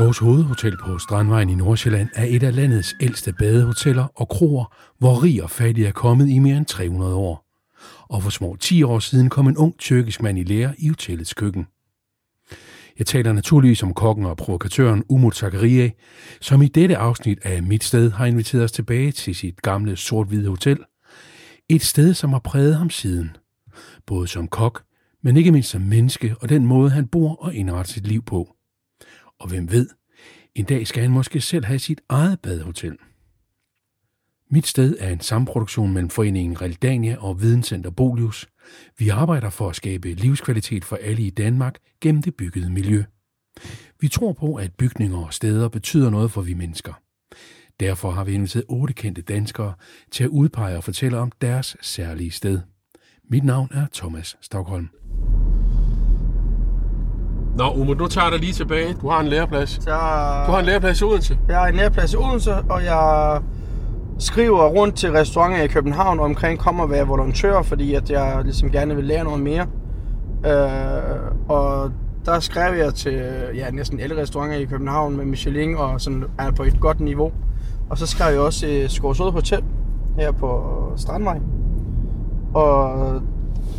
Skovs Hovedhotel på Strandvejen i Nordsjælland er et af landets ældste badehoteller og kroer, hvor rig og fattig er kommet i mere end 300 år. Og for små 10 år siden kom en ung tyrkisk mand i lære i hotellets køkken. Jeg taler naturligvis om kokken og provokatøren Umut Zakarie, som i dette afsnit af Mit Sted har inviteret os tilbage til sit gamle sort-hvide hotel. Et sted, som har præget ham siden. Både som kok, men ikke mindst som menneske og den måde, han bor og indretter sit liv på. Og hvem ved, en dag skal han måske selv have sit eget badehotel. Mit sted er en samproduktion mellem foreningen Realdania og Videnscenter Bolius. Vi arbejder for at skabe livskvalitet for alle i Danmark gennem det byggede miljø. Vi tror på, at bygninger og steder betyder noget for vi mennesker. Derfor har vi inviteret otte kendte danskere til at udpege og fortælle om deres særlige sted. Mit navn er Thomas Stockholm. Nå, Umut, nu tager jeg dig lige tilbage. Du har en læreplads. Så Du har en læreplads i Odense. jeg har en læreplads i Odense, og jeg skriver rundt til restauranter i København omkring kom og være volontør, fordi at jeg ligesom gerne vil lære noget mere. Øh, og der skrev jeg til ja, næsten alle restauranter i København med Michelin og sådan er på et godt niveau. Og så skrev jeg også til Skårsød Hotel her på Strandvej. Og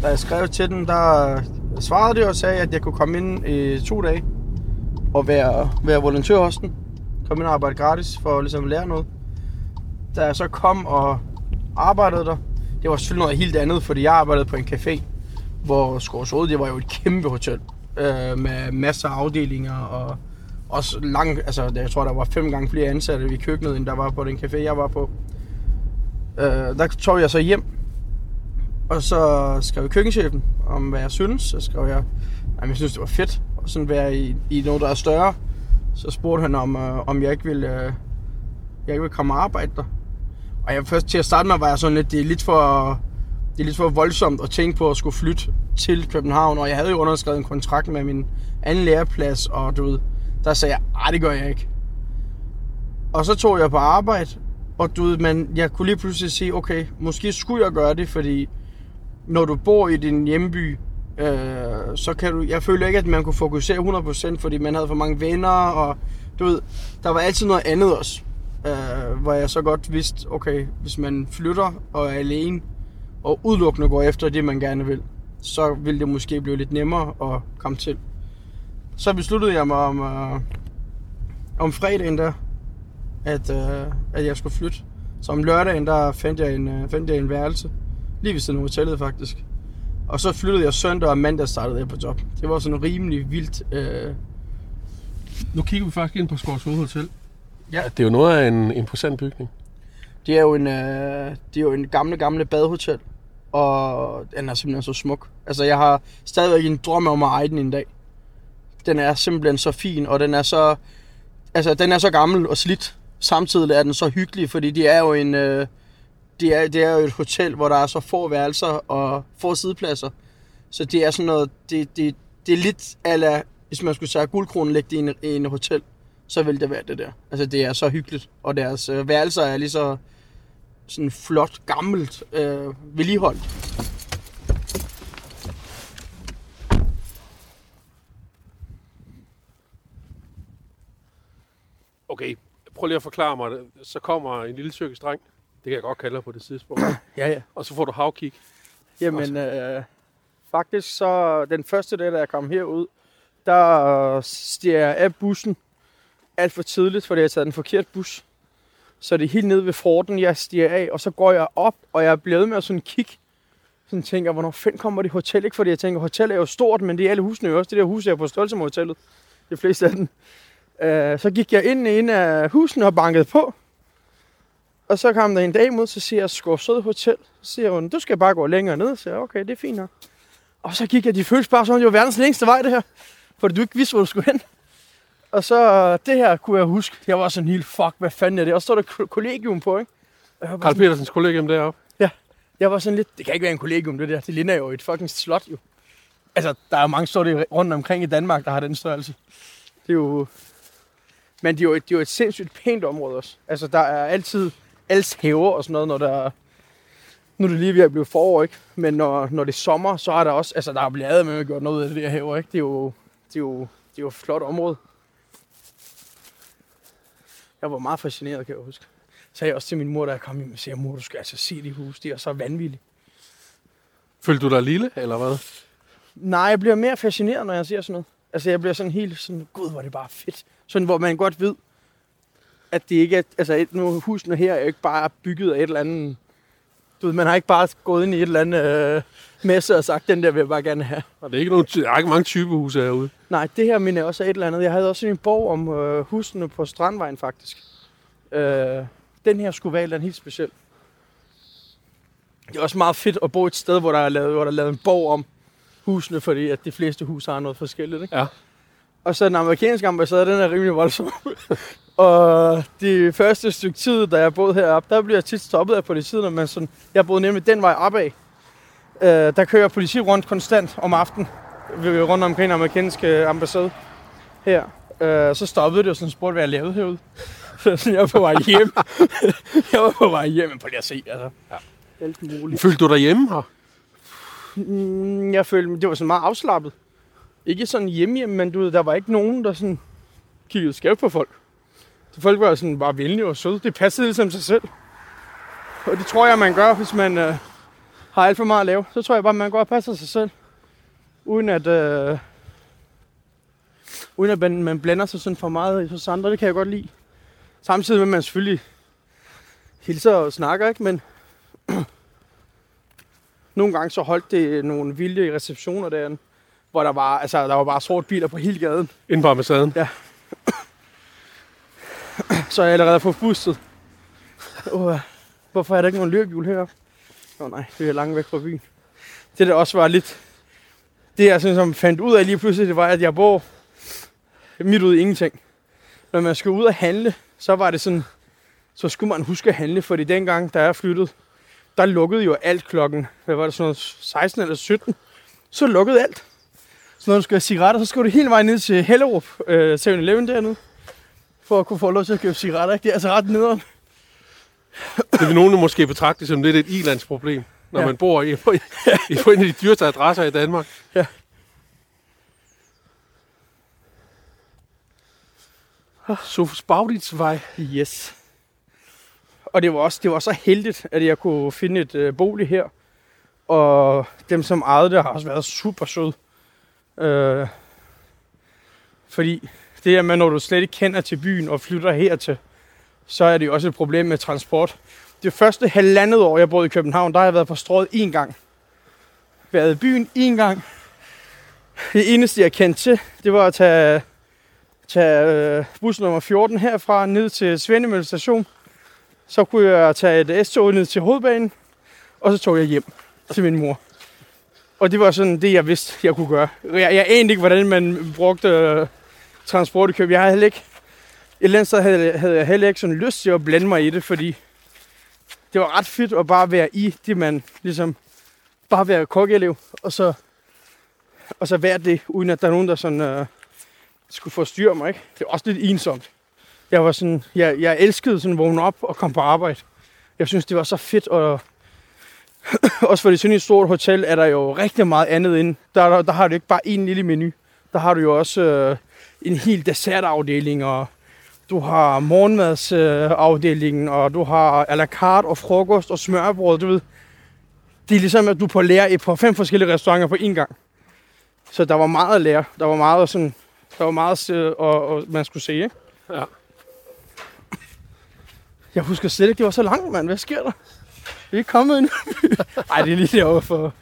da jeg skrev til den, der svarede det og sagde, at jeg kunne komme ind i to dage og være, være volontør hos den. Komme ind og arbejde gratis for ligesom at ligesom lære noget. Da jeg så kom og arbejdede der, det var selvfølgelig noget helt andet, fordi jeg arbejdede på en café, hvor Skårsrode, det var jo et kæmpe hotel øh, med masser af afdelinger og også lang, altså jeg tror der var fem gange flere ansatte i køkkenet, end der var på den café, jeg var på. Øh, der tog jeg så hjem, og så skrev jeg køkkenchefen om, hvad jeg synes. Så skrev jeg, at jeg synes, det var fedt at sådan være i, i noget, der er større. Så spurgte han, om, øh, om jeg ikke ville, øh, jeg ikke ville komme og arbejde der. Og jeg først til at starte med, var jeg sådan lidt, det er lidt for, det er lidt for voldsomt at tænke på at skulle flytte til København. Og jeg havde jo underskrevet en kontrakt med min anden læreplads, og du ved, der sagde jeg, nej, det gør jeg ikke. Og så tog jeg på arbejde, og du ved, men jeg kunne lige pludselig sige, okay, måske skulle jeg gøre det, fordi når du bor i din hjemby, øh, så kan du, jeg føler ikke, at man kunne fokusere 100%, fordi man havde for mange venner, og du ved, der var altid noget andet også. Øh, hvor jeg så godt vidste, okay, hvis man flytter og er alene, og udelukkende går efter det, man gerne vil, så vil det måske blive lidt nemmere at komme til. Så besluttede jeg mig om, øh, om fredagen der, at, øh, at jeg skulle flytte. Så om lørdagen, der fandt jeg en, øh, fandt jeg en værelse. Lige ved siden af hotellet, faktisk. Og så flyttede jeg søndag, og mandag startede jeg på job. Det var sådan rimelig vildt. Øh... Nu kigger vi faktisk ind på Skovs Hovedhotel. Ja. Det er jo noget af en imposant bygning. Det er jo en, øh, det er jo en gamle, gamle badehotel. Og den er simpelthen så smuk. Altså, jeg har stadigvæk en drøm om at eje den en dag. Den er simpelthen så fin, og den er så... Altså, den er så gammel og slidt. Samtidig er den så hyggelig, fordi det er jo en... Øh, det er, det er jo et hotel, hvor der er så få værelser og få sidepladser. Så det er sådan noget, det, det, det er lidt ala, hvis man skulle sige guldkronen lægge det i en, i en hotel, så ville det være det der. Altså det er så hyggeligt, og deres øh, værelser er lige så sådan flot, gammelt, øh, vedligeholdt. Okay, prøv lige at forklare mig det. Så kommer en lille tyrkisk dreng. Det kan jeg godt kalde dig på det tidspunkt. Ja, ja. og så får du havkig. Jamen, øh, faktisk så den første dag, da jeg kom herud, der stiger jeg af bussen alt for tidligt, fordi jeg har taget den forkerte bus. Så det er helt nede ved forten, jeg stiger af, og så går jeg op, og jeg er blevet med at sådan kigge. Sådan tænker, hvornår fanden kommer det hotel? Ikke fordi jeg tænker, hotel er jo stort, men det er alle husene jo også. Det der hus er på størrelse med hotellet. De fleste af dem. Øh, så gik jeg ind i en af husene og bankede på. Og så kom der en dag mod, så siger jeg, Skårsød Hotel. Så siger hun, du skal bare gå længere ned. Så siger jeg, okay, det er fint nok. Og så gik jeg, de føltes bare som, om det var verdens længste vej, det her. Fordi du ikke vidste, hvor du skulle hen. Og så det her kunne jeg huske. Jeg var sådan helt, fuck, hvad fanden er det? Og så står der ko- kollegium på, ikke? Karl sådan, Petersens kollegium deroppe. jeg var sådan lidt, det kan ikke være en kollegium, det der. Det ligner jo et fucking slot, jo. Altså, der er jo mange store rundt omkring i Danmark, der har den størrelse. Det er jo... Men det er jo, et, det er jo et sindssygt pænt område også. Altså, der er altid alles haver og sådan noget, når der nu er det lige ved at blive forår, ikke? Men når, når det er sommer, så er der også, altså der er blevet med at gjort noget af det der haver, ikke? Det er jo, det er jo, det er jo et flot område. Jeg var meget fascineret, kan jeg huske. Så sagde jeg også til min mor, da jeg kom hjem, og sagde, mor, du skal altså se de hus, de er så vanvittige. Følte du dig lille, eller hvad? Nej, jeg bliver mere fascineret, når jeg ser sådan noget. Altså, jeg bliver sådan helt sådan, gud, hvor er det bare fedt. Sådan, hvor man godt ved, at det ikke er, altså, et, nu, husene her er jo ikke bare bygget af et eller andet, du ved, man har ikke bare gået ind i et eller andet øh, messe og sagt, den der vil jeg bare gerne have. Og det er ikke, nogen, der er ikke mange typehuse herude. Nej, det her minder også af et eller andet. Jeg havde også en bog om øh, husene på Strandvejen, faktisk. Øh, den her skulle være den helt speciel. Det er også meget fedt at bo et sted, hvor der er lavet, hvor der er lavet en bog om husene, fordi at de fleste huse har noget forskelligt. Ikke? Ja. Og så den amerikanske ambassade, den er rimelig voldsom. og det første stykke tid, da jeg boede heroppe, der blev jeg tit stoppet af politiet, når man sådan, jeg boede nemlig den vej opad. Øh, der kører politi rundt konstant om aftenen, ved- rundt omkring den amerikanske ambassade her. Øh, så stoppede det og sådan spurgte, hvad jeg lavede herude. Så jeg var på vej hjem. jeg var på vej hjem, men på lige at se, altså. Ja. Alt muligt. Følte du dig hjemme her? Mm, jeg følte, det var sådan meget afslappet. Ikke sådan hjemme hjemme, men du ved, der var ikke nogen, der sådan kiggede skævt på folk. Så folk var sådan bare venlige og søde. Det passede ligesom sig selv. Og det tror jeg, man gør, hvis man øh, har alt for meget at lave. Så tror jeg bare, man går og passer sig selv. Uden at, øh, uden at man, man blander sig sådan for meget hos andre. Det kan jeg godt lide. Samtidig med, at man selvfølgelig hilser og snakker, ikke? Men nogle gange så holdt det nogle vilde receptioner derinde, hvor der var, altså, der var bare sort biler på hele gaden. Inde på ambassaden? Så er jeg allerede forpustet. bustet. Oh, hvorfor er der ikke nogen løbehjul heroppe? Åh oh, nej, det er langt væk fra byen. Det der også var lidt... Det jeg sådan, som fandt ud af lige pludselig, det var, at jeg bor midt ude i ingenting. Når man skal ud og handle, så var det sådan... Så skulle man huske at handle, fordi dengang, da jeg flyttede, der lukkede jo alt klokken, hvad var det, sådan noget 16 eller 17. Så lukkede alt. Så når du skulle have cigaretter, så skulle du hele vejen ned til Hellerup, øh, 7-Eleven dernede for at kunne få lov til at købe cigaretter. Ikke? Det er altså ret nederen. Det vil nogen måske betragte som lidt et ilandsproblem, når Ja. man bor i, på, i på en af de dyreste adresser i Danmark. Ja. Sofus Bauditsvej. Yes. Og det var også det var så heldigt, at jeg kunne finde et øh, bolig her. Og dem, som ejede det, har også været super søde. Øh, fordi det her med, når du slet ikke kender til byen og flytter hertil, så er det jo også et problem med transport. Det første halvandet år, jeg boede i København, der har jeg været på strået én gang. Været i byen én gang. Det eneste, jeg kendte til, det var at tage tage øh, bus nummer 14 herfra ned til Svendemølle station. Så kunne jeg tage et S-tog ned til hovedbanen, og så tog jeg hjem til min mor. Og det var sådan det, jeg vidste, jeg kunne gøre. Jeg, jeg anede ikke, hvordan man brugte øh, transport i København. Jeg havde heller ikke, et eller andet sted havde, havde jeg heller ikke sådan lyst til at blande mig i det, fordi det var ret fedt at bare være i det, man ligesom, bare være kokkeelev, og så, og så være det, uden at der er nogen, der sådan, øh, skulle forstyrre mig, ikke? Det var også lidt ensomt. Jeg var sådan, jeg, jeg elskede sådan at vågne op og komme på arbejde. Jeg synes, det var så fedt, og også fordi sådan et stort hotel er der jo rigtig meget andet end. Der, der, der har du ikke bare en lille menu. Der har du jo også øh, en hel dessertafdeling, og du har morgenmadsafdelingen, og du har à la carte og frokost og smørbrød, du ved. Det er ligesom, at du på lære på fem forskellige restauranter på én gang. Så der var meget at lære. Der var meget sådan, der var meget, og, og man skulle se, ikke? Ja. Jeg husker slet ikke, det var så langt, mand. Hvad sker der? Vi er ikke kommet endnu. Ej, det er lige derovre for...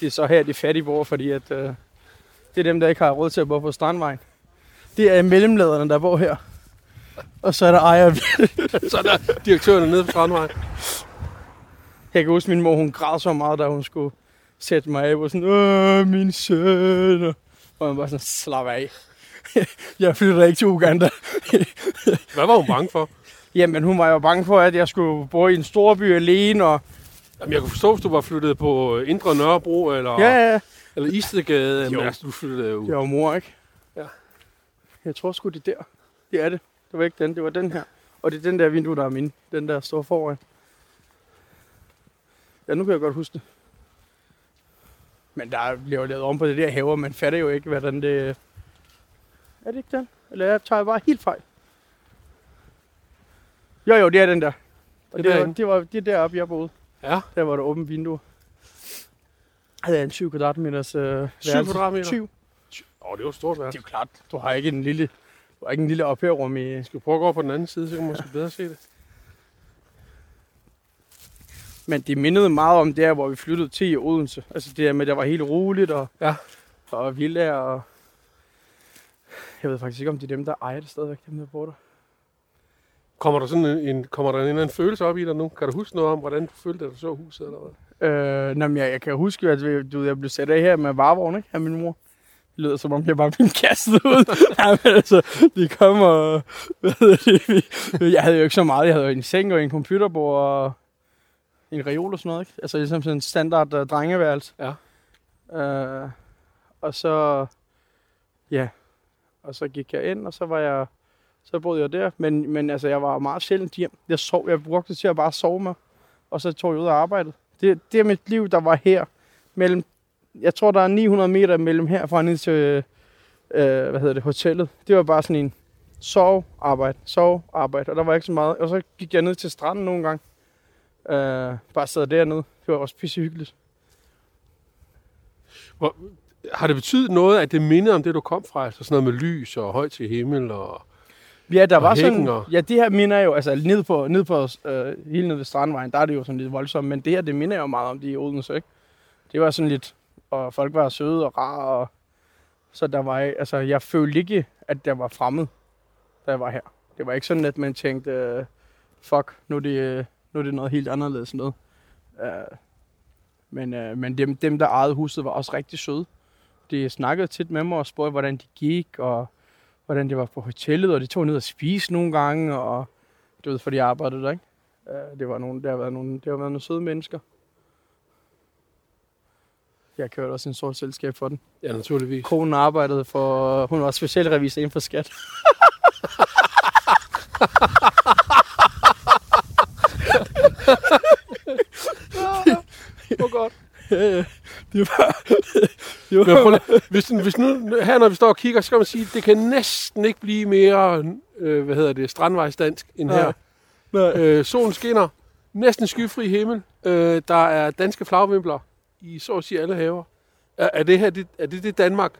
Det er så her, de fattige bor, fordi at, øh, det er dem, der ikke har råd til at bo på Strandvejen. Det er mellemlederne, der bor her. Og så er der ejer. Så er der direktøren nede på Strandvej. Jeg kan huske, min mor, hun græd så meget, da hun skulle sætte mig af. Og sådan, Åh, min søn. Og man var sådan, slap af. jeg flytter ikke til Uganda. Hvad var hun bange for? Jamen, hun var jo bange for, at jeg skulle bo i en stor by alene, og Jamen, jeg kunne forstå, hvis du var flyttet på Indre Nørrebro eller, ja, ja. Eller Istedgade. Jo. altså, du flyttede jo. Det var mor, ikke? Ja. Jeg tror sgu, det er der. Det er det. Det var ikke den, det var den her. Og det er den der vindue, der er min. Den der står foran. Ja, nu kan jeg godt huske det. Men der bliver jo lavet om på det der haver. Man fatter jo ikke, hvordan det... Er det ikke den? Eller jeg tager bare helt fejl? Jo, jo, det er den der. Og Det det, er var, det var det er deroppe, jeg boede. Ja. Der var der åbent vindue. Jeg havde en 7 kvadratmeters øh, værelse. kvadratmeter? 20. Åh, oh, det var stort Det værd. er jo klart, du har ikke en lille, du har ikke en lille ophørrum i... Skal vi prøve at gå over på den anden side, så kan man måske bedre se det. Men det mindede meget om der, hvor vi flyttede til i Odense. Altså det der med, at der var helt roligt og, Ja. og villager og... Jeg ved faktisk ikke, om det er dem, der ejer det stadigvæk, dem der bor der. Kommer der sådan en, en, kommer der en eller anden følelse op i dig nu? Kan du huske noget om, hvordan du følte, da du så huset? Eller hvad? Øh, men jeg, jeg kan huske, at vi- du, jeg blev sat af her med varevogn, ikke? Af min mor. Det lyder som om, jeg bare blev kastet ud. ja, men altså, de kom og... Hvad Jeg havde jo ikke så meget. Jeg havde jo en seng og en computerbord og en reol og sådan noget, ikke? Altså ligesom sådan en standard uh, drengeværelse. Ja. Øh, og så... Ja. Og så gik jeg ind, og så var jeg... Så boede jeg der. Men, men altså, jeg var meget sjældent hjem. Jeg sov. Jeg brugte det til at bare sove mig, Og så tog jeg ud og arbejdede. Det, det er mit liv, der var her. Mellem, jeg tror, der er 900 meter mellem herfra ned til, øh, hvad hedder det, hotellet. Det var bare sådan en sov, arbejde, sov, arbejde. Og der var ikke så meget. Og så gik jeg ned til stranden nogle gange. Øh, bare sad dernede. Det var også pisse hyggeligt. Hvor, har det betydet noget, at det mindede om det, du kom fra? Altså sådan noget med lys og højt til himmel og... Ja, der Og var sådan, og- ja, det her minder jo, altså ned på, ned på øh, hele nede ved Strandvejen, der er det jo sådan lidt voldsomt, men det her, det minder jo meget om det i Odense, ikke? Det var sådan lidt, og folk var søde og rare, og så der var, altså jeg følte ikke, at der var fremmed, da jeg var her. Det var ikke sådan, at man tænkte, øh, fuck, nu er det, øh, nu er det noget helt anderledes noget. Øh, men øh, men dem, dem, der ejede huset, var også rigtig søde. De snakkede tit med mig og spurgte, hvordan de gik, og hvordan det var på hotellet, og de tog ned og spise nogle gange, og du ved, for de arbejdede der, ikke? Øh, Det var nogle, der har været nogle, det har været nogle søde mennesker. Jeg kørte også en sort selskab for den. Ja, naturligvis. Konen arbejdede for, hun var specialrevisor inden for skat. Hvor godt. det var, det Men prøv hvis, hvis nu, her når vi står og kigger, så kan man sige, at det kan næsten ikke blive mere, øh, hvad hedder det, strandvejsdansk end her. Nej. Øh, solen skinner, næsten skyfri himmel. Øh, der er danske flagvimpler i så at sige alle haver. Er, er, det her det, er det det Danmark?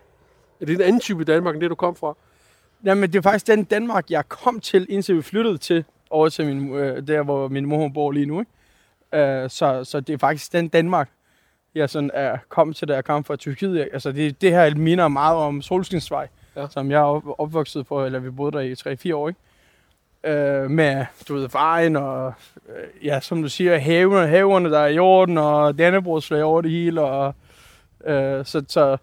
Er det en anden type Danmark, end det du kom fra? Jamen, det er faktisk den Danmark, jeg kom til, indtil vi flyttede til, over til min, øh, der, hvor min mor bor lige nu. Ikke? Øh, så, så det er faktisk den Danmark, jeg sådan er kommet til, da jeg kom fra Tyrkiet. Altså, det, det her minder meget om Solskinsvej, Ja. som jeg er op, opvokset på, eller vi boede der i 3-4 år. Ikke? Øh, med, du ved, vejen og, øh, ja, som du siger, haverne, haverne der er i orden, og dannebrogsflag over det hele, og øh, så, så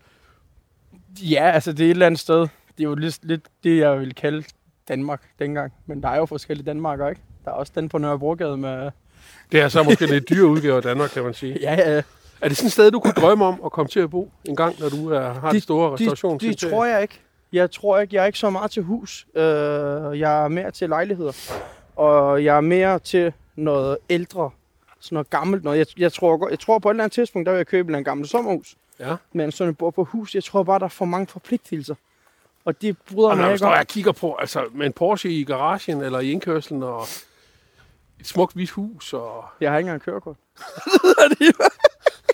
Ja, altså det er et eller andet sted. Det er jo lidt, lidt det, jeg vil kalde Danmark dengang. Men der er jo forskellige Danmarker, ikke? Der er også den på Nørrebrogade med... Det er så måske lidt dyre udgave af Danmark, kan man sige. Ja, ja. Er det sådan et sted, du kunne drømme om at komme til at bo en gang, når du er, har de, Det- store Det, restaurations det tror jeg ikke. Jeg tror ikke, jeg er ikke så meget til hus. Øh, jeg er mere til lejligheder. Og jeg er mere til noget ældre, sådan noget gammelt noget. Jeg, jeg, tror, jeg tror på et eller andet tidspunkt, der vil jeg købe en gammel sommerhus. Ja. Men sådan et bor på hus, jeg tror bare, der er for mange forpligtelser. Og det bryder Og mig jeg ikke om. og kigger på, altså med en Porsche i garagen eller i indkørslen og et smukt hvidt hus og... Jeg har ikke engang kørekort.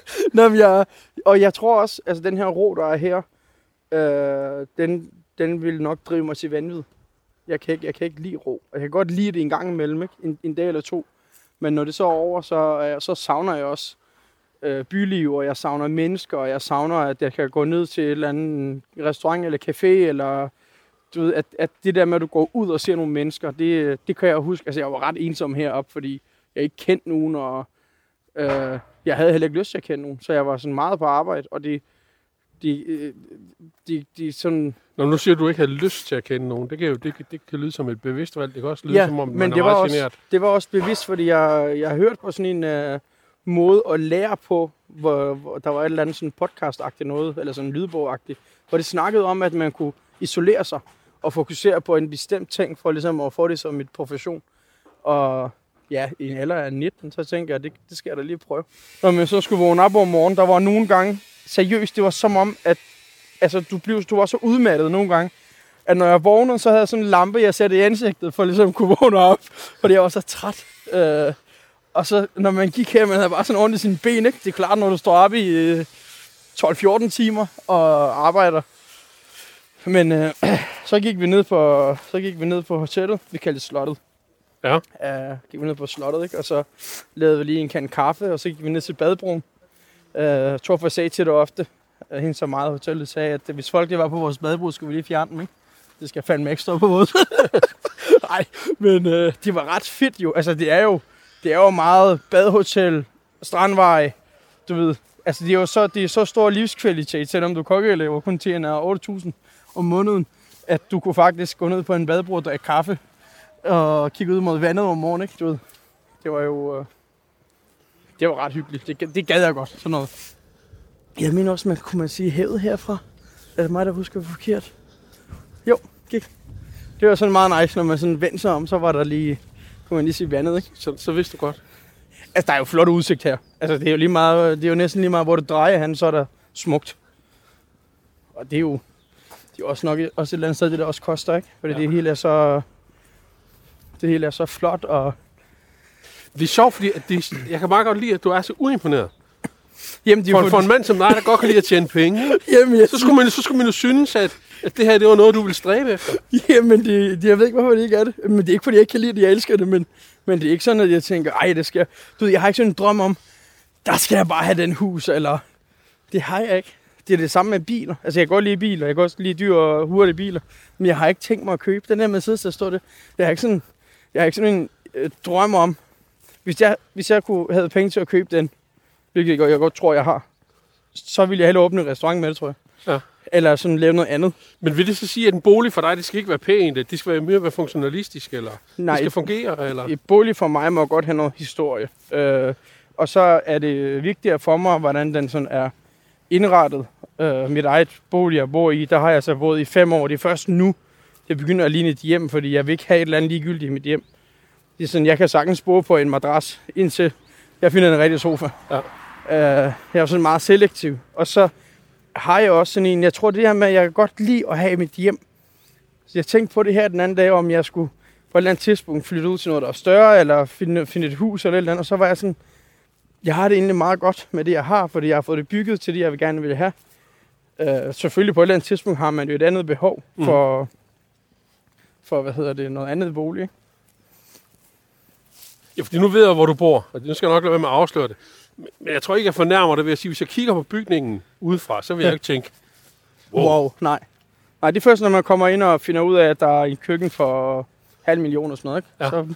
Nå, men jeg, og jeg tror også, altså den her ro, der er her, øh, den, den vil nok drive mig til vanvid. Jeg kan, ikke, jeg kan ikke lide ro. Jeg kan godt lide det en gang imellem, ikke? En, en dag eller to. Men når det så er over, så, øh, så savner jeg også øh, byliv, og jeg savner mennesker, og jeg savner, at jeg kan gå ned til et eller andet restaurant eller café, eller du ved, at, at det der med, at du går ud og ser nogle mennesker, det, det kan jeg huske. Altså, jeg var ret ensom heroppe, fordi jeg ikke kendte nogen, og øh, jeg havde heller ikke lyst til at kende nogen. Så jeg var sådan meget på arbejde, og det, de, øh, de, de sådan... Når nu siger du, du ikke havde lyst til at kende nogen, det kan jo det, det kan lyde som et bevidst valg. Det kan også lyde Ja, som om, men man det er var også- generet. Det var også bevidst, fordi jeg, jeg har hørt på sådan en øh, måde at lære på, hvor, hvor der var et eller andet sådan podcast-agtigt noget, eller sådan lydbog-agtigt, hvor det snakkede om, at man kunne isolere sig og fokusere på en bestemt ting, for ligesom at få det som et profession. Og ja, i en alder af 19, så tænkte jeg, det, det skal jeg da lige prøve. Når man så skulle vågne op om morgenen, der var nogle gange, seriøst, det var som om, at altså, du, blev, du var så udmattet nogle gange, at når jeg vågnede, så havde jeg sådan en lampe, jeg satte i ansigtet, for ligesom at kunne vågne op. Fordi jeg var så træt. Øh, og så, når man gik her, man havde bare sådan ordentligt sine ben, ikke? Det er klart, når du står op i øh, 12-14 timer og arbejder. Men øh, så gik vi ned på, så gik vi ned på hotellet. Vi kaldte det slottet. Ja. Uh, gik vi ned på slottet, ikke? Og så lavede vi lige en kan kaffe, og så gik vi ned til badebroen. Uh, øh, Torfor sagde til det ofte, uh, hende så meget hotellet sagde, at hvis folk lige var på vores badebro, skulle vi lige fjerne dem, ikke? Det skal fandme ikke stå på vores. Nej, men øh, uh, det var ret fedt jo. Altså, det er jo, det er jo meget badehotel, strandvej, du ved. Altså, det er jo så, det er så stor livskvalitet, selvom du kokkeelever kun tjener 8.000 om måneden, at du kunne faktisk gå ned på en badebro og drikke kaffe og kigge ud mod vandet om morgenen, ikke? Du ved. Det var jo... Øh, det var ret hyggeligt. Det, det gad jeg godt, sådan noget. Jeg mener også, man kunne man sige havet herfra. Er det mig, der husker forkert? Jo, gik. Det var sådan meget nice, når man sådan vendte sig om, så var der lige, kunne man lige se vandet, ikke? Så, så vidste du godt. Altså, der er jo flot udsigt her. Altså, det er jo lige meget, det er jo næsten lige meget, hvor det drejer han, så er der smukt. Og det er jo, det er jo også nok også et eller andet sted, det der også koster, ikke? Fordi ja. det hele er så, det hele er så flot, og Det er sjovt, fordi at det, jeg kan meget godt lide, at du er så uimponeret. Jamen, de For, for en mand som dig, der godt kan lide at tjene penge, Jamen, jeg så skulle man, så skulle man jo synes, at, at det her det var noget, du ville stræbe efter. Jamen, det, det, jeg ved ikke, hvorfor det ikke er det. Men det er ikke, fordi jeg ikke kan lide det, jeg elsker det, men, men det er ikke sådan, at jeg tænker, ej, det skal... Du ved, jeg har ikke sådan en drøm om, der skal jeg bare have den hus, eller... Det har jeg ikke. Det er det samme med biler. Altså, jeg kan godt lide biler, jeg kan også lide dyr og hurtige biler, men jeg har ikke tænkt mig at købe den der Mercedes, der står det. Jeg har ikke sådan, jeg har ikke sådan en øh, drøm om, hvis jeg, hvis jeg kunne have penge til at købe den, hvilket jeg godt, jeg godt tror, jeg har, så ville jeg hellere åbne en restaurant med det, tror jeg. Ja. Eller sådan lave noget andet. Men vil det så sige, at en bolig for dig, det skal ikke være pænt, det skal være mere være funktionalistisk, eller Nej, det skal fungere, eller? Et bolig for mig må godt have noget historie. Øh, og så er det vigtigere for mig, hvordan den sådan er indrettet. Øh, mit eget bolig, jeg bor i, der har jeg så boet i fem år. Det er først nu, det begynder at ligne et hjem, fordi jeg vil ikke have et eller andet ligegyldigt i mit hjem. Det er sådan, jeg kan sagtens bo på en madras, indtil jeg finder en rigtig sofa. Ja. Øh, jeg er sådan meget selektiv. Og så har jeg også sådan en, jeg tror det her med, at jeg kan godt lide at have mit hjem. Så jeg tænkte på det her den anden dag, om jeg skulle på et eller andet tidspunkt flytte ud til noget, der er større, eller finde, finde et hus eller et eller andet. Og så var jeg sådan, jeg har det egentlig meget godt med det, jeg har, fordi jeg har fået det bygget til det, jeg vil gerne vil have. Uh, selvfølgelig på et eller andet tidspunkt har man jo et andet behov for, mm. For hvad hedder det, noget andet bolig. Ja, fordi nu ved jeg, hvor du bor, og nu skal jeg nok lade være med at afsløre det. Men jeg tror ikke, jeg fornærmer dig ved at sige, hvis jeg kigger på bygningen udefra, så vil jeg Ja. ikke tænke, Wow. wow. nej. Nej, det er først, når man kommer ind og finder ud af, at der er en køkken for halv million og sådan noget. Ikke? Ja. Så,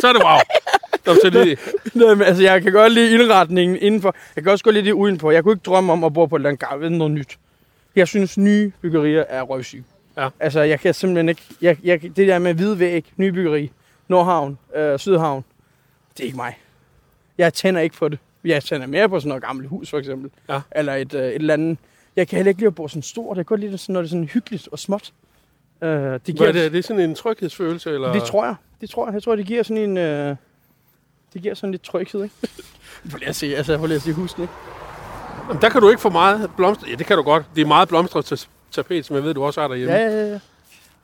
så er det wow. Nå, er det, Nej, men, altså, jeg kan godt lide indretningen indenfor. Jeg kan også godt lide det udenfor. Jeg kunne ikke drømme om at bo på et eller andet noget nyt. Jeg synes, nye byggerier er røvsyge. Ja. Altså, jeg kan simpelthen ikke... Jeg, jeg, det der med hvid væg, nye byggeri, Nordhavn, øh, Sydhavn, det er ikke mig. Jeg tænder ikke på det. Jeg tænder mere på sådan noget gammelt hus, for eksempel. Ja. Eller et, øh, et eller andet... Jeg kan heller ikke lide at bo sådan stort. Jeg kan godt lide sådan, når det er sådan hyggeligt og småt. Øh, det, Hvad giver, er det, er det sådan en tryghedsfølelse? Eller? det tror jeg. Det tror jeg. Jeg tror, det giver sådan en... Øh, det giver sådan lidt tryghed, ikke? Prøv lige at se, altså, prøv lige at se husen, ikke? Jamen, der kan du ikke få meget blomster. Ja, det kan du godt. Det er meget blomstret tapet, som jeg ved, du også har derhjemme. Ja, ja, ja.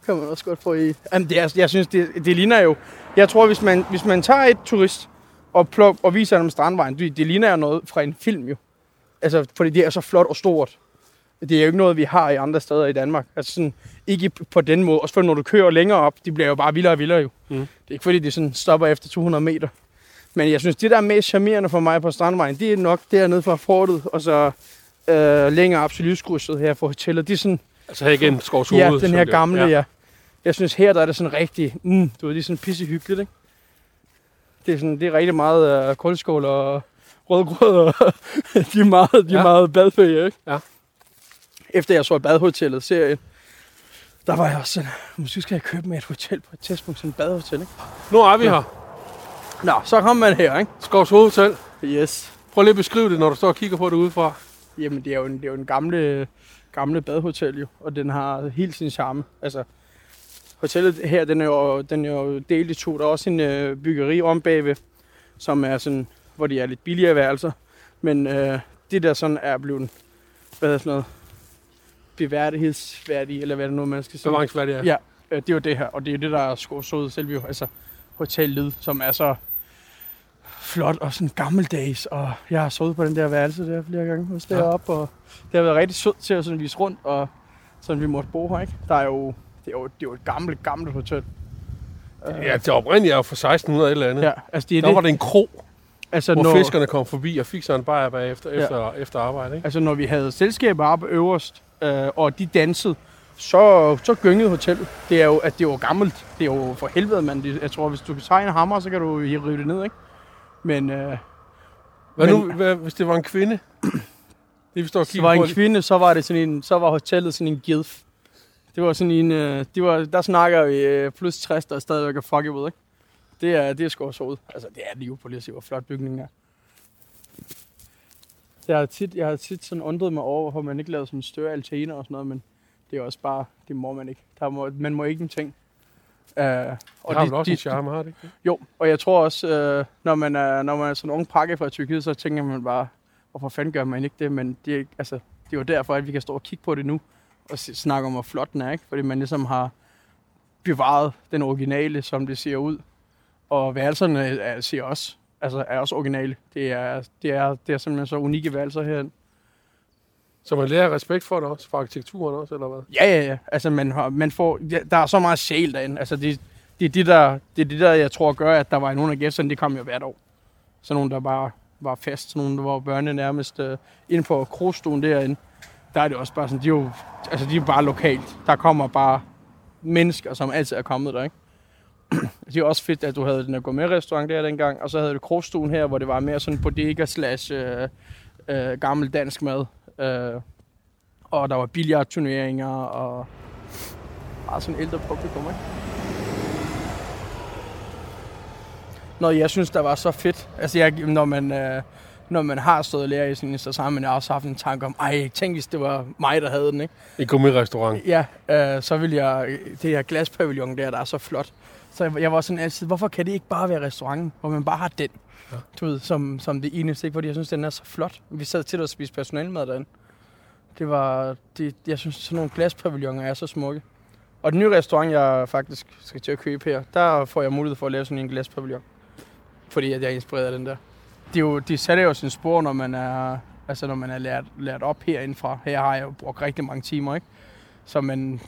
Kan man også godt få i. Jamen, det er, jeg synes, det, det ligner jo... Jeg tror, hvis man, hvis man tager et turist og, pluk, og viser dem strandvejen, det, det ligner jo noget fra en film jo. Altså, fordi det er så flot og stort. Det er jo ikke noget, vi har i andre steder i Danmark. Altså sådan, ikke på den måde. Også for når du kører længere op, de bliver jo bare vildere og vildere jo. Mm. Det er ikke fordi, de sådan stopper efter 200 meter. Men jeg synes, det der er mest charmerende for mig på Strandvejen, det er nok dernede fra fortet, og så øh, længere op til lyskrydset her for hotellet. Det er sådan, Altså her igen, Skovs Ja, den her gamle, ja. ja. Jeg synes her, der er det sådan rigtig, mm, du ved, det er sådan pisse hyggeligt, ikke? Det er, sådan, det er rigtig meget uh, koldskål og rødgrød, og de er meget, de er Ja. ja. meget badfæge, ikke? Ja. Efter jeg så badhotellet serien, der var jeg også sådan, måske skal jeg købe mig et hotel på et tidspunkt, sådan et badhotel, ikke? Nu er vi her. Nå, så kom man her, ikke? Skovs Hovedhotel. Yes. Prøv lige at beskrive det, når du står og kigger på det udefra. Jamen, det er jo en, det er jo en gamle, gamle badhotel, jo, og den har helt sin charme. Altså, hotellet her, den er jo, den er jo delt i to. Der er også en øh, byggeri om bagved, som er sådan, hvor de er lidt billigere værelser. Men øh, det der sådan er blevet, hvad er sådan noget, beværdighedsværdige, eller hvad det nu man skal sige. Bevaringsværdigt, ja. Ja, øh, det er jo det her, og det er jo det, der er sgu så selve altså, hotellet, som er så flot og sådan gammeldags, og jeg har sovet på den der værelse der flere gange hos Ja. deroppe, og det har været rigtig sødt til at sådan vise rundt, og sådan vi måtte bo her, ikke? Der er jo, det er jo, det er jo et gammelt, gammelt hotel. Øh, Ja, det oprindelige er jo fra 1600 et eller andet. ja, altså det er Der det, var det en kro, altså, hvor når, fiskerne kom forbi og fik sig en bajer bagefter Ja. efter, efter arbejde. Ikke? altså når vi havde selskaber oppe øverst, øh, og de dansede, så, så gyngede hotellet. Det er jo, at det er jo gammelt. Det er jo for helvede, mand. Jeg tror, hvis du kan tage en hammer, så kan du rive det ned, ikke? Men øh, Hvad Men- nu, hvad, hvis det var en kvinde? Det vi står og var en kvinde, så var det sådan en, så var hotellet sådan en gilf. Det var sådan en, øh, det var, der snakker vi øh, plus 60, der er stadigvæk er fuck ud, ikke? Det er, det er sgu også ud. Altså, det er jo på lige at se, hvor flot bygningen er. Jeg har tit, jeg har tit sådan undret mig over, hvorfor man ikke lavede sådan større altaner og sådan noget, men det er også bare, det må man ikke. Der må, man må ikke en ting. Uh, Det har vel også en charme, har det ikke? jo, og jeg tror også, øh, når, man er, når man er sådan en ung pakke fra Tyrkiet, så tænker man bare, hvorfor fanden gør man ikke det? Men det er, altså, det er jo derfor, at vi kan stå og kigge på det nu, og snakke om, hvor flot den er, ikke? Fordi man ligesom har bevaret den originale, som det ser ud. Og værelserne er, ser også, altså, er også originale. Det er, det, er, det er simpelthen så unikke værelser herinde. Så man lærer respekt for det også, for arkitekturen også, eller hvad? Ja, ja, ja. Altså, man, har, man får, ja, der er så meget sjæl derinde. Altså, det, det, er det, der, det er det, der, jeg tror, gør, at der var nogle af gæsterne, det kom jo hvert år. Så nogle, der bare var fast. sådan nogle, der var børnene nærmest øh, inde på krogstuen derinde. Der er det også bare sådan, de er jo altså, de er bare lokalt. Der kommer bare mennesker, som altid er kommet der, ikke? Det er også fedt, at du havde den der gourmet-restaurant der dengang, og så havde du krogstuen her, hvor det var mere sådan bodega slash øh, øh, gammel dansk mad. Øh, og der var billiardturneringer og bare sådan ældre publikum, ikke? Noget, jeg synes, der var så fedt. Altså, jeg, når man, øh, når man har stået og lært i sin så har man også haft en tanke om, ej, tænk hvis det var mig, der havde den, ikke? En gourmet-restaurant. Ja, øh, så vil jeg, det her glaspavillon der, der er så flot. Så jeg, jeg var sådan altid, hvorfor kan det ikke bare være restauranten, hvor man bare har den, Ja. du ved, som, som det eneste, ikke? fordi jeg synes, den er så flot. Vi sad til at spise personalmad derinde. Det var, det, jeg synes, sådan nogle glaspavilloner er så smukke. Og den nye restaurant, jeg faktisk skal til at købe her, der får jeg mulighed for at lave sådan en glaspavillon. Fordi at jeg er inspireret af den der. Det, er jo, det sætter jo sin spor, når man er, altså når man er lært, lært op herindefra. Her har jeg jo brugt rigtig mange timer, ikke? Så man,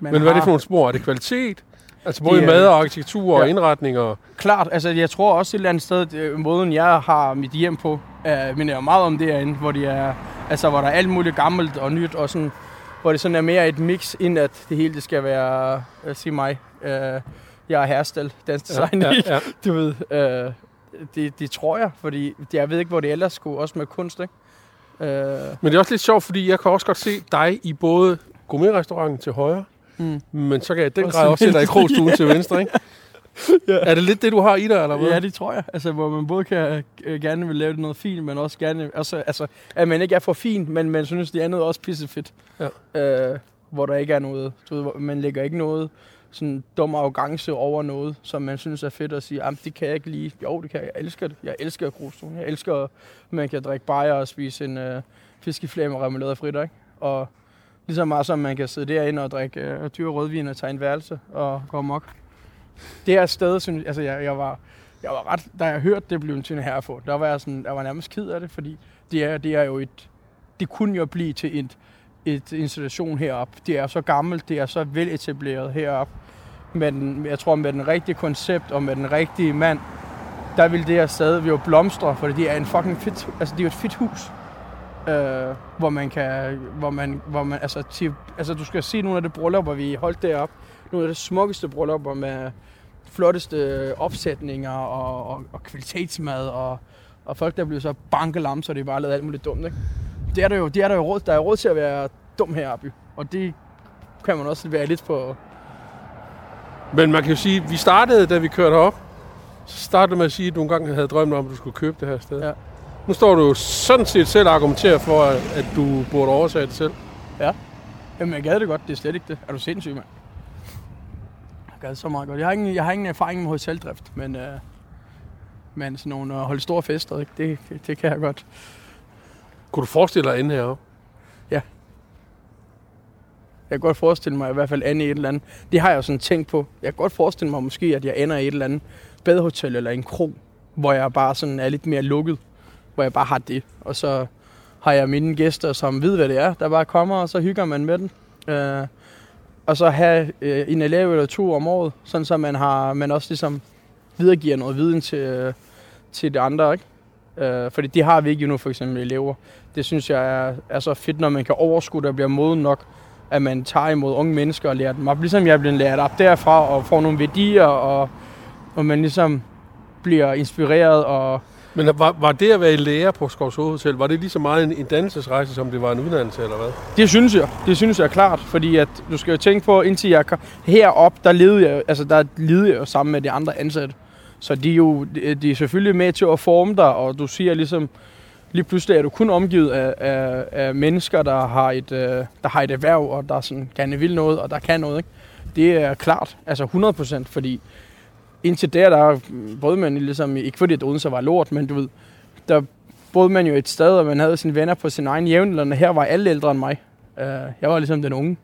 man Men hvad er det har- for nogle spor? Er det kvalitet? Altså både Det mad og arkitektur og Ja. indretning og... Klart, altså jeg tror også et eller andet sted, det, måden jeg har mit hjem på, øh, minder jeg meget om derinde, hvor, de er, altså, hvor der er alt muligt gammelt og nyt, og sådan, hvor det sådan er mere et mix, end at det hele det skal være, øh, sig mig, øh, jeg er herrestel, dansk design, ja, ja. du ved, øh, det, det tror jeg, fordi jeg ved ikke, hvor det ellers skulle, også med kunst, ikke? Øh, Men det er også lidt sjovt, fordi jeg kan også godt se dig i både gourmet-restauranten til højre, mm. men så kan jeg i den grad også se dig i krogstuen til venstre, ikke? Ja. Er det lidt det, du har i dig, eller hvad? Ja, det tror jeg. Altså, hvor man både kan øh, gerne vil lave noget fint, men også gerne... Altså, altså, at man ikke er for fin, men man synes, det andet er også pissefedt. Ja. Øh, hvor der ikke er noget... Du ved, man lægger ikke noget sådan dum arrogance over noget, som man synes er fedt at sige, jamen det kan jeg ikke lige. Jo, det kan jeg. Jeg elsker det. Jeg elsker krogstuen. Jeg elsker, at man kan drikke bajer og spise en øh, fiskeflæm og remoulade og fritter, ikke? Og lige så meget som man kan sidde derinde og drikke øh, dyre rødvin og tage en værelse og gå mok. Det er et sted, synes, altså jeg, jeg var, jeg var ret, da jeg hørte, det blev en en Herrefor, der var jeg sådan, jeg var nærmest ked af det, fordi det er, det er jo et, det kunne jo blive til et, et installation heroppe. Det er så gammelt, det er så veletableret heroppe. Men jeg tror, med den rigtige koncept og med den rigtige mand, der vil det her sted jo blomstre, for det er en fucking fedt, altså det er jo et fedt hus. Øh, hvor man kan, hvor man, hvor man, altså, til, altså du skal se nogle af de bryllupper, vi holdt deroppe. Nogle af de smukkeste bryllupper med flotteste opsætninger og, og, og kvalitetsmad og, og folk, der bliver så bankelam, så det bare lavet alt muligt dumt, ikke? Det er der jo, det er der jo råd, der er råd til at være dum heroppe, og det kan man også være lidt på, Men man kan jo sige, vi startede, da vi kørte op, så startede med at sige, at du engang havde drømt om, at du skulle købe det her sted. Ja. Nu står du sådan set selv og argumenterer for, at du burde oversætte det selv. Jamen, jeg gad det godt. Det er slet ikke det. Er du sindssyg, mand? Jeg gad så meget godt. Jeg har ingen, jeg har ingen erfaring med hoteldrift, men, øh, men sådan nogle at holde store fester, ikke? Det, det, det kan jeg godt. Kunne du forestille dig at ende heroppe? Jeg kan godt forestille mig i hvert fald ende i et eller andet. Det har jeg jo sådan tænkt på. Jeg kan godt forestille mig måske, at jeg ender i et eller andet badehotel eller en kro, hvor jeg bare sådan er lidt mere lukket. Hvor jeg bare har det. Og så har jeg mine gæster, som ved, hvad det er, der bare kommer, og så hygger man med den. Øh, og så have øh, en elev eller to om året, sådan så man, har, man også ligesom videregiver noget viden til, øh, til de andre. Ikke? Øh, fordi det har vi ikke nu, for eksempel elever. Det synes jeg er, er så fedt, når man kan overskue det og bliver moden nok, at man tager imod unge mennesker og lærer dem op. Ligesom jeg er blevet lært op derfra og får nogle værdier, og, og man ligesom bliver inspireret og men var, var det at være lærer på Skovsø Hotel, var det lige så meget en, en dannelsesrejse, som det var en uddannelse, eller hvad? Det synes jeg. Det synes jeg er klart, fordi at du skal jo tænke på, indtil jeg kom herop, der levede jeg, altså der levede jeg jo sammen med de andre ansatte. Så de er jo de er selvfølgelig med til at forme dig, og du siger ligesom, lige pludselig er du kun omgivet af, af, af mennesker, der har, et, øh, der har et erhverv, og der sådan gerne vil noget, og der kan noget. Ikke? Det er klart, altså 100 procent, fordi indtil der, der boede man ligesom, ikke fordi at Odense var lort, men du ved, der boede man jo et sted, og man havde sine venner på sin egen jævnaldrende. Her var alle ældre end mig. Uh, jeg var ligesom den unge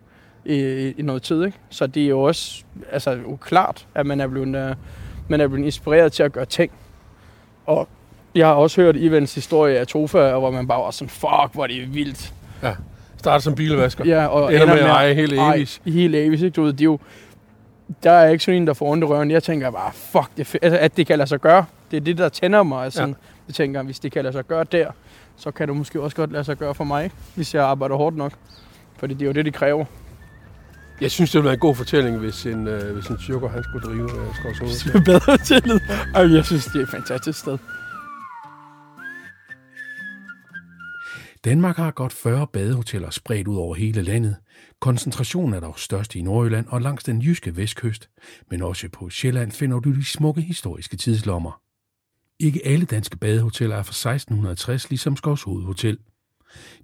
i, i noget tid, ikke? Så det er jo også altså, jo klart, at man er, blevet, uh, man er blevet inspireret til at gøre ting. Og jeg har også hørt Ivans historie af Tofa, hvor man bare var sådan, fuck, hvor er det vildt. Ja. Start som bilvasker. Ja, og Ender med at eje helt. Ej, helt evigt, ikke? Du ved, det er jo, der er ikke sådan en, der får ondt i røven. Jeg tænker bare, fuck, det er altså, at det kan lade sig gøre. Det er det, der tænder mig. Altså, Ja. Jeg tænker, hvis det kan lade sig gøre der, så kan det måske også godt lade sig gøre for mig, hvis jeg arbejder hårdt nok. Fordi det er jo det, de kræver. Jeg synes, det ville være en god fortælling, hvis en, øh, hvis en tyrker, han skulle drive øh, Skovs Hotel. bedre tillid. Og jeg synes, det er et fantastisk sted. Danmark har godt 40 badehoteller spredt ud over hele landet. Koncentrationen er dog størst i Nordjylland og langs den jyske vestkyst, men også på Sjælland finder du de smukke historiske tidslommer. Ikke alle danske badehoteller er fra 1660, ligesom Skovs Hovedhotel.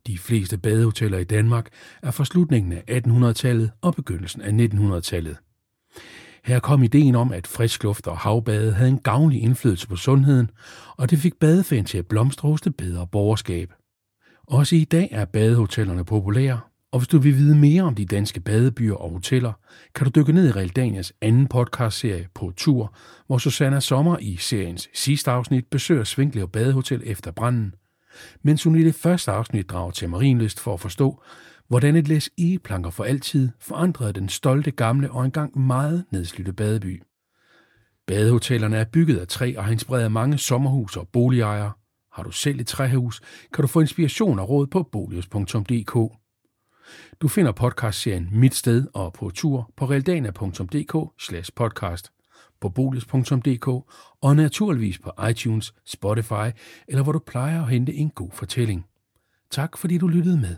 De fleste badehoteller i Danmark er fra slutningen af 1800-tallet og begyndelsen af 1900-tallet. Her kom ideen om, at frisk luft og havbade havde en gavnlig indflydelse på sundheden, og det fik badefan til at blomstre hos det bedre borgerskab. Også i dag er badehotellerne populære, og hvis du vil vide mere om de danske badebyer og hoteller, kan du dykke ned i Realdanias anden podcastserie på tur, hvor Susanna Sommer i seriens sidste afsnit besøger Svinklev Badehotel efter branden, mens hun i det første afsnit drager til Marienlyst for at forstå, hvordan et læs egeplanker for altid forandrede den stolte gamle og engang meget nedslidte badeby. Badehotellerne er bygget af træ og har inspireret mange sommerhus og boligejere. Har du selv et træhus, kan du få inspiration og råd på bolius.dk. Du finder podcastserien Mit Sted og på tur på realdana.dk slash podcast, på bolius.dk og naturligvis på iTunes, Spotify eller hvor du plejer at hente en god fortælling. Tak fordi du lyttede med.